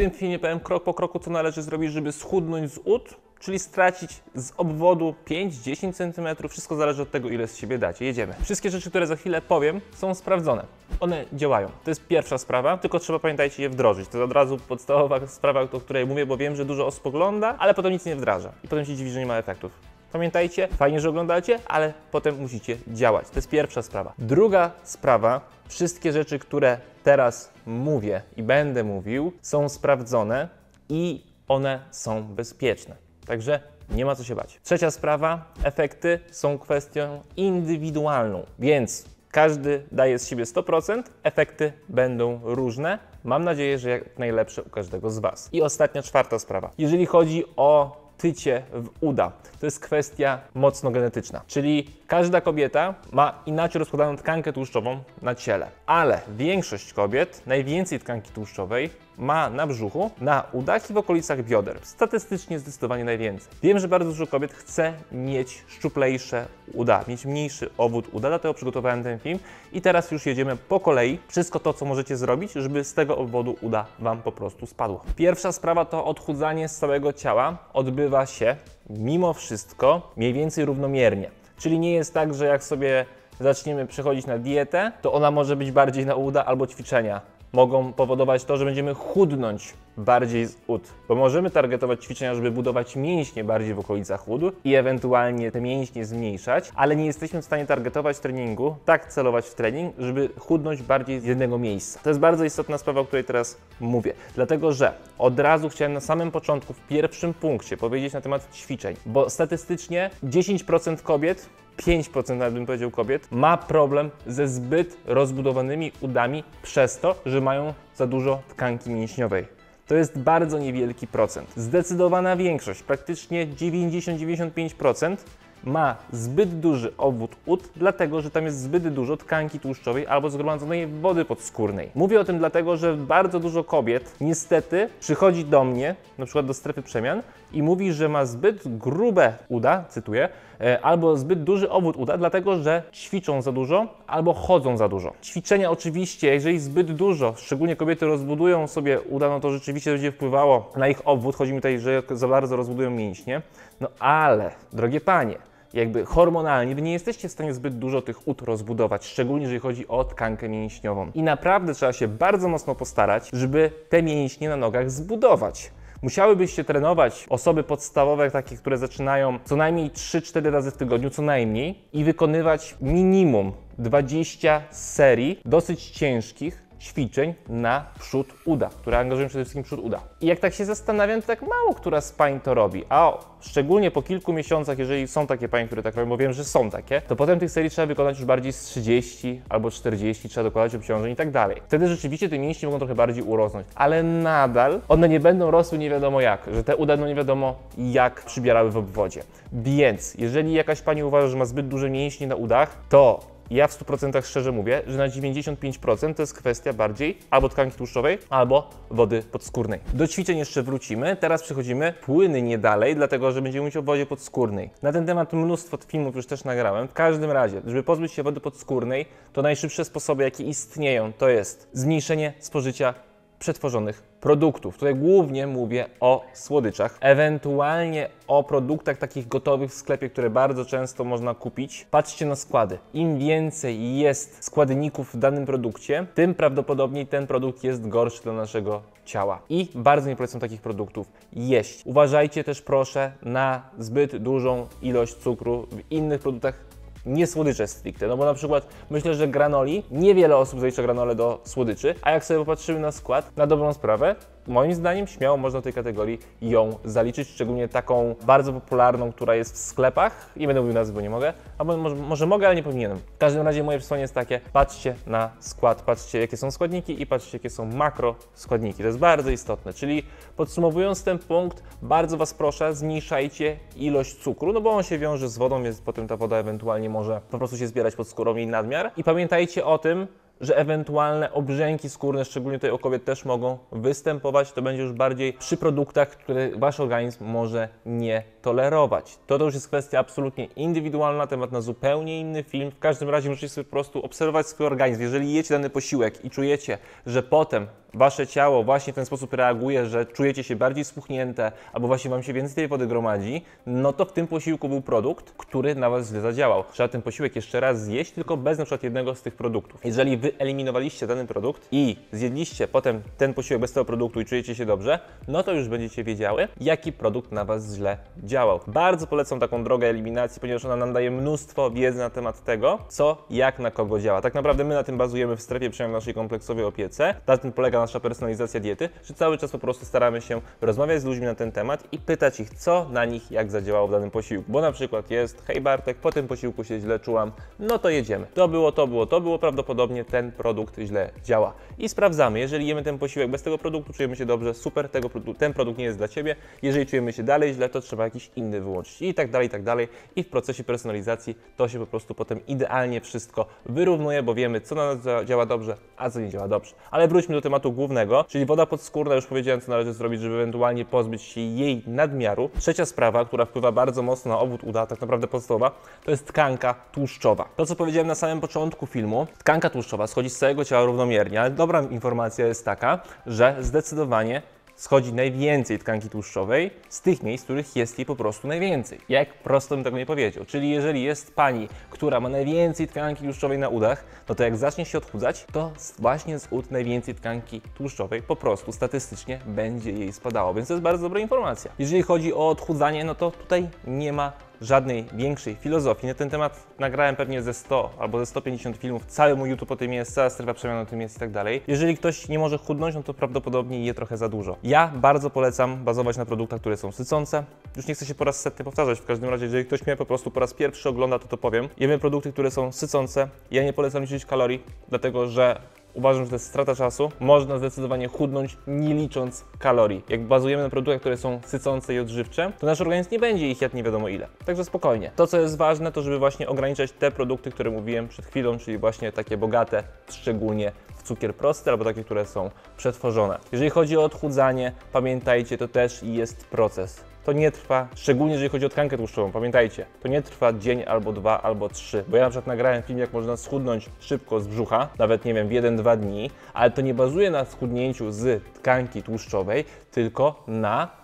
tym filmie powiem krok po kroku, co należy zrobić, żeby schudnąć z ud, czyli stracić z obwodu 5-10 cm. Wszystko zależy od tego, ile z siebie dacie. Jedziemy. Wszystkie rzeczy, które za chwilę powiem, są sprawdzone. One działają. To jest pierwsza sprawa, tylko trzeba pamiętajcie je wdrożyć. To jest od razu podstawowa sprawa, o której mówię, bo wiem, że dużo osób ogląda, ale potem nic nie wdraża. I potem się dziwi, że nie ma efektów. Pamiętajcie, fajnie, że oglądacie, ale potem musicie działać. To jest pierwsza sprawa. Druga sprawa, wszystkie rzeczy, które teraz mówię i będę mówił, są sprawdzone i one są bezpieczne. Także nie ma co się bać. Trzecia sprawa, efekty są kwestią indywidualną, więc każdy daje z siebie 100%, efekty będą różne. Mam nadzieję, że jak najlepsze u każdego z Was. I ostatnia, czwarta sprawa. Jeżeli chodzi o tycie w uda. To jest kwestia mocno genetyczna, czyli każda kobieta ma inaczej rozkładaną tkankę tłuszczową na ciele, ale większość kobiet najwięcej tkanki tłuszczowej ma na brzuchu, na udach i w okolicach bioder. Statystycznie zdecydowanie najwięcej. Wiem, że bardzo dużo kobiet chce mieć szczuplejsze uda, mieć mniejszy obwód uda, dlatego przygotowałem ten film i teraz już jedziemy po kolei. Wszystko to, co możecie zrobić, żeby z tego obwodu uda Wam po prostu spadło. Pierwsza sprawa to odchudzanie z całego ciała. Odbywa się mimo wszystko mniej więcej równomiernie. Czyli nie jest tak, że jak sobie zaczniemy przechodzić na dietę, to ona może być bardziej na uda albo ćwiczenia. Mogą powodować to, że będziemy chudnąć bardziej z ud, bo możemy targetować ćwiczenia, żeby budować mięśnie bardziej w okolicach ud i ewentualnie te mięśnie zmniejszać, ale nie jesteśmy w stanie targetować treningu, tak celować w trening, żeby chudnąć bardziej z jednego miejsca. To jest bardzo istotna sprawa, o której teraz mówię, dlatego że od razu chciałem na samym początku, w pierwszym punkcie powiedzieć na temat ćwiczeń, bo statystycznie 10% kobiet 5% nawet bym powiedział kobiet ma problem ze zbyt rozbudowanymi udami przez to, że mają za dużo tkanki mięśniowej. To jest bardzo niewielki procent. Zdecydowana większość, praktycznie 90-95% ma zbyt duży obwód ud, dlatego że tam jest zbyt dużo tkanki tłuszczowej albo zgromadzonej wody podskórnej. Mówię o tym dlatego, że bardzo dużo kobiet niestety przychodzi do mnie, na przykład do strefy przemian i mówi, że ma zbyt grube uda, cytuję, e, albo zbyt duży obwód uda, dlatego że ćwiczą za dużo albo chodzą za dużo. Ćwiczenia oczywiście, jeżeli zbyt dużo, szczególnie kobiety rozbudują sobie uda, no to rzeczywiście będzie wpływało na ich obwód. Chodzi mi tutaj, że za bardzo rozbudują mięśnie. No ale, drogie panie, jakby hormonalnie wy nie jesteście w stanie zbyt dużo tych ud rozbudować, szczególnie jeżeli chodzi o tkankę mięśniową. I naprawdę trzeba się bardzo mocno postarać, żeby te mięśnie na nogach zbudować. Musiałybyście trenować osoby podstawowe, takie, które zaczynają co najmniej 3-4 razy w tygodniu, co najmniej, i wykonywać minimum 20 serii dosyć ciężkich, ćwiczeń na przód uda, które angażują przede wszystkim przód uda. I jak tak się zastanawiam, to tak mało która z pań to robi. A szczególnie po kilku miesiącach, jeżeli są takie panie, które tak robią, bo wiem, że są takie, to potem tych serii trzeba wykonać już bardziej z 30 albo 40, trzeba dokładać obciążeń i tak dalej. Wtedy rzeczywiście te mięśnie mogą trochę bardziej urosnąć, ale nadal one nie będą rosły nie wiadomo jak, że te uda no nie wiadomo jak przybierały w obwodzie. Więc jeżeli jakaś pani uważa, że ma zbyt duże mięśnie na udach, to ja w 100% szczerze mówię, że na 95% to jest kwestia bardziej albo tkanki tłuszczowej, albo wody podskórnej. Do ćwiczeń jeszcze wrócimy. Teraz przechodzimy płynnie dalej, dlatego że będziemy mówić o wodzie podskórnej. Na ten temat mnóstwo filmów już też nagrałem. W każdym razie, żeby pozbyć się wody podskórnej, to najszybsze sposoby, jakie istnieją, to jest zmniejszenie spożycia przetworzonych produktów. Tutaj głównie mówię o słodyczach, ewentualnie o produktach takich gotowych w sklepie, które bardzo często można kupić. Patrzcie na składy. Im więcej jest składników w danym produkcie, tym prawdopodobniej ten produkt jest gorszy dla naszego ciała. I bardzo nie polecam takich produktów jeść. Uważajcie też proszę na zbyt dużą ilość cukru w innych produktach nie słodycze stricte, no bo na przykład myślę, że granoli, niewiele osób zalicza granole do słodyczy, a jak sobie popatrzymy na skład, na dobrą sprawę, moim zdaniem śmiało można tej kategorii ją zaliczyć, szczególnie taką bardzo popularną, która jest w sklepach. Nie będę mówił nazwy, bo nie mogę, albo może, może mogę, ale nie powinienem. W każdym razie moje przesłanie jest takie, patrzcie na skład, patrzcie jakie są składniki i patrzcie jakie są makro składniki. To jest bardzo istotne, czyli podsumowując ten punkt, bardzo Was proszę, zmniejszajcie ilość cukru, no bo on się wiąże z wodą, więc potem ta woda ewentualnie może po prostu się zbierać pod skórą i nadmiar. I pamiętajcie o tym, że ewentualne obrzęki skórne, szczególnie tutaj u kobiet, też mogą występować. To będzie już bardziej przy produktach, które wasz organizm może nie tolerować. To, to już jest kwestia absolutnie indywidualna, temat na zupełnie inny film. W każdym razie musicie sobie po prostu obserwować swój organizm. Jeżeli jecie dany posiłek i czujecie, że potem wasze ciało właśnie w ten sposób reaguje, że czujecie się bardziej spuchnięte, albo właśnie wam się więcej tej wody gromadzi, no to w tym posiłku był produkt, który na was źle zadziałał. Trzeba ten posiłek jeszcze raz zjeść, tylko bez na przykład jednego z tych produktów. Jeżeli wyeliminowaliście dany produkt i zjedliście potem ten posiłek bez tego produktu i czujecie się dobrze, no to już będziecie wiedziały, jaki produkt na was źle działał. Bardzo polecam taką drogę eliminacji, ponieważ ona nam daje mnóstwo wiedzy na temat tego, co, jak, na kogo działa. Tak naprawdę my na tym bazujemy w strefie przemian naszej kompleksowej opiece. Na tym polega nasza personalizacja diety, że cały czas po prostu staramy się rozmawiać z ludźmi na ten temat i pytać ich, co na nich, jak zadziałało w danym posiłku. Bo na przykład jest, hej Bartek, po tym posiłku się źle czułam, no to jedziemy. To było, to było, to było, prawdopodobnie ten produkt źle działa. I sprawdzamy, jeżeli jemy ten posiłek bez tego produktu, czujemy się dobrze, super, tego, ten produkt nie jest dla Ciebie. Jeżeli czujemy się dalej źle, to trzeba jakiś inny wyłączyć. I tak dalej, i tak dalej. I w procesie personalizacji to się po prostu potem idealnie wszystko wyrównuje, bo wiemy, co na nas dzia- działa dobrze, a co nie działa dobrze. Ale wróćmy do tematu głównego, czyli woda podskórna. Już powiedziałem, co należy zrobić, żeby ewentualnie pozbyć się jej nadmiaru. Trzecia sprawa, która wpływa bardzo mocno na obwód uda, tak naprawdę podstawowa, to jest tkanka tłuszczowa. To, co powiedziałem na samym początku filmu, tkanka tłuszczowa schodzi z całego ciała równomiernie, ale dobra informacja jest taka, że zdecydowanie schodzi najwięcej tkanki tłuszczowej z tych miejsc, w których jest jej po prostu najwięcej. Jak prosto bym tego nie powiedział. Czyli jeżeli jest pani, która ma najwięcej tkanki tłuszczowej na udach, no to jak zacznie się odchudzać, to właśnie z ud najwięcej tkanki tłuszczowej po prostu statystycznie będzie jej spadało. Więc to jest bardzo dobra informacja. Jeżeli chodzi o odchudzanie, no to tutaj nie ma żadnej większej filozofii. Na ten temat nagrałem pewnie ze 100 albo ze 150 filmów. Cały mój YouTube o tym jest, cała strefa przemian o tym jest i tak dalej. Jeżeli ktoś nie może chudnąć, no to prawdopodobnie je trochę za dużo. Ja bardzo polecam bazować na produktach, które są sycące. Już nie chcę się po raz setny powtarzać. W każdym razie, jeżeli ktoś mnie po prostu po raz pierwszy ogląda, to to powiem. Jemy produkty, które są sycące. Ja nie polecam liczyć kalorii, dlatego że Uważam, że to jest strata czasu. Można zdecydowanie chudnąć nie licząc kalorii. Jak bazujemy na produktach, które są sycące i odżywcze, to nasz organizm nie będzie ich jadł nie wiadomo ile. Także spokojnie. To, co jest ważne, to żeby właśnie ograniczać te produkty, które mówiłem przed chwilą, czyli właśnie takie bogate, szczególnie w cukier prosty albo takie, które są przetworzone. Jeżeli chodzi o odchudzanie, pamiętajcie, to też jest proces. To nie trwa, szczególnie jeżeli chodzi o tkankę tłuszczową, pamiętajcie, to nie trwa dzień albo dwa albo trzy, bo ja na przykład nagrałem film, jak można schudnąć szybko z brzucha, nawet nie wiem, w jeden, dwa dni, ale to nie bazuje na schudnięciu z tkanki tłuszczowej, tylko na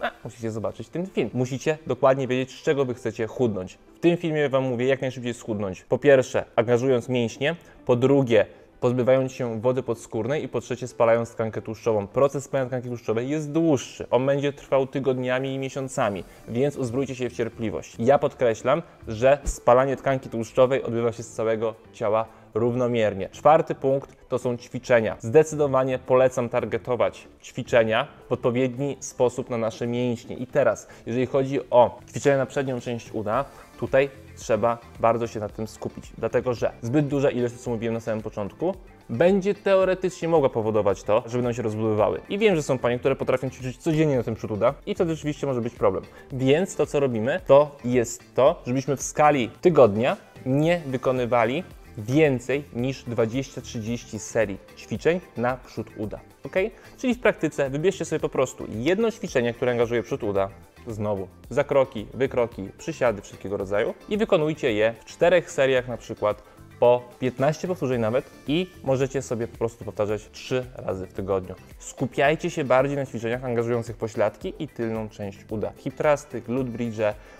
a, musicie zobaczyć ten film. Musicie dokładnie wiedzieć, z czego wy chcecie chudnąć. W tym filmie Wam mówię, jak najszybciej schudnąć. Po pierwsze, angażując mięśnie. Po drugie, pozbywając się wody podskórnej i po trzecie spalając tkankę tłuszczową. Proces spalania tkanki tłuszczowej jest dłuższy. On będzie trwał tygodniami i miesiącami, więc uzbrójcie się w cierpliwość. Ja podkreślam, że spalanie tkanki tłuszczowej odbywa się z całego ciała równomiernie. Czwarty punkt to są ćwiczenia. Zdecydowanie polecam targetować ćwiczenia w odpowiedni sposób na nasze mięśnie. I teraz, jeżeli chodzi o ćwiczenia na przednią część uda, tutaj trzeba bardzo się na tym skupić, dlatego że zbyt duża ilość, co mówiłem na samym początku, będzie teoretycznie mogła powodować to, że będą się rozbudowywały. I wiem, że są panie, które potrafią ćwiczyć codziennie na tym przód uda i wtedy rzeczywiście może być problem. Więc to, co robimy, to jest to, żebyśmy w skali tygodnia nie wykonywali więcej niż 20-30 serii ćwiczeń na przód uda. ok? Czyli w praktyce wybierzcie sobie po prostu jedno ćwiczenie, które angażuje przód uda, znowu zakroki, wykroki, przysiady wszelkiego rodzaju i wykonujcie je w czterech seriach na przykład po 15 powtórzeń nawet i możecie sobie po prostu powtarzać 3 razy w tygodniu. Skupiajcie się bardziej na ćwiczeniach angażujących pośladki i tylną część uda. Hip thrusty, glute bridge,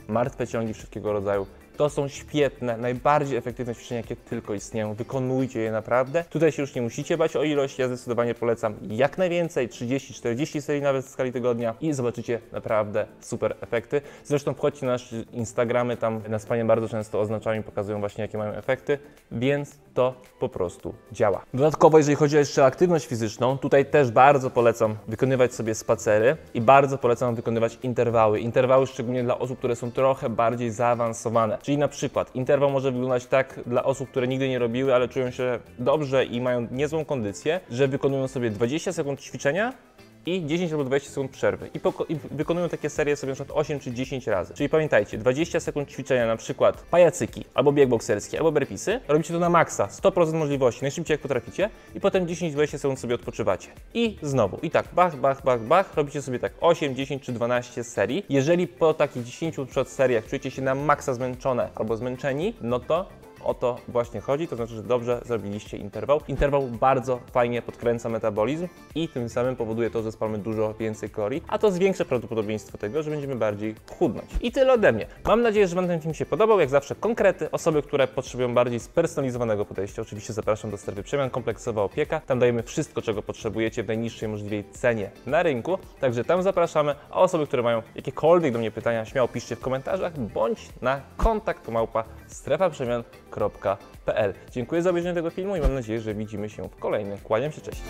martwe ciągi wszelkiego rodzaju. To są świetne, najbardziej efektywne ćwiczenia, jakie tylko istnieją. Wykonujcie je naprawdę. Tutaj się już nie musicie bać o ilość. Ja zdecydowanie polecam jak najwięcej, 30-40 serii nawet w skali tygodnia i zobaczycie naprawdę super efekty. Zresztą wchodźcie na nasze Instagramy, tam nas panie bardzo często oznaczają i pokazują właśnie jakie mają efekty, więc to po prostu działa. Dodatkowo, jeżeli chodzi o jeszcze aktywność fizyczną, tutaj też bardzo polecam wykonywać sobie spacery i bardzo polecam wykonywać interwały. Interwały szczególnie dla osób, które są trochę bardziej zaawansowane. Czyli na przykład interwał może wyglądać tak dla osób, które nigdy nie robiły, ale czują się dobrze i mają niezłą kondycję, że wykonują sobie 20 sekund ćwiczenia i 10 albo 20 sekund przerwy. I, I wykonują takie serie sobie na przykład 8 czy 10 razy. Czyli pamiętajcie, 20 sekund ćwiczenia, na przykład pajacyki, albo bieg bokserski, albo burpeesy. Robicie to na maksa, 100% możliwości, najszybciej jak potraficie. I potem 10-20 sekund sobie odpoczywacie. I znowu. I tak, bach, bach, bach, bach. Robicie sobie tak 8, 10 czy 12 serii. Jeżeli po takich 10 na przykład seriach czujecie się na maksa zmęczone albo zmęczeni, no to O to właśnie chodzi, to znaczy, że dobrze zrobiliście interwał. Interwał bardzo fajnie podkręca metabolizm i tym samym powoduje to, że spalmy dużo więcej kalorii, a to zwiększa prawdopodobieństwo tego, że będziemy bardziej chudnąć. I tyle ode mnie. Mam nadzieję, że Wam ten film się podobał. Jak zawsze konkrety, osoby, które potrzebują bardziej spersonalizowanego podejścia. Oczywiście zapraszam do strefy przemian kompleksowa opieka. Tam dajemy wszystko, czego potrzebujecie w najniższej możliwej cenie na rynku. Także tam zapraszamy, a osoby, które mają jakiekolwiek do mnie pytania, śmiało piszcie w komentarzach bądź na kontakt małpa Dziękuję za obejrzenie tego filmu i mam nadzieję, że widzimy się w kolejnym. Kłaniam się, cześć.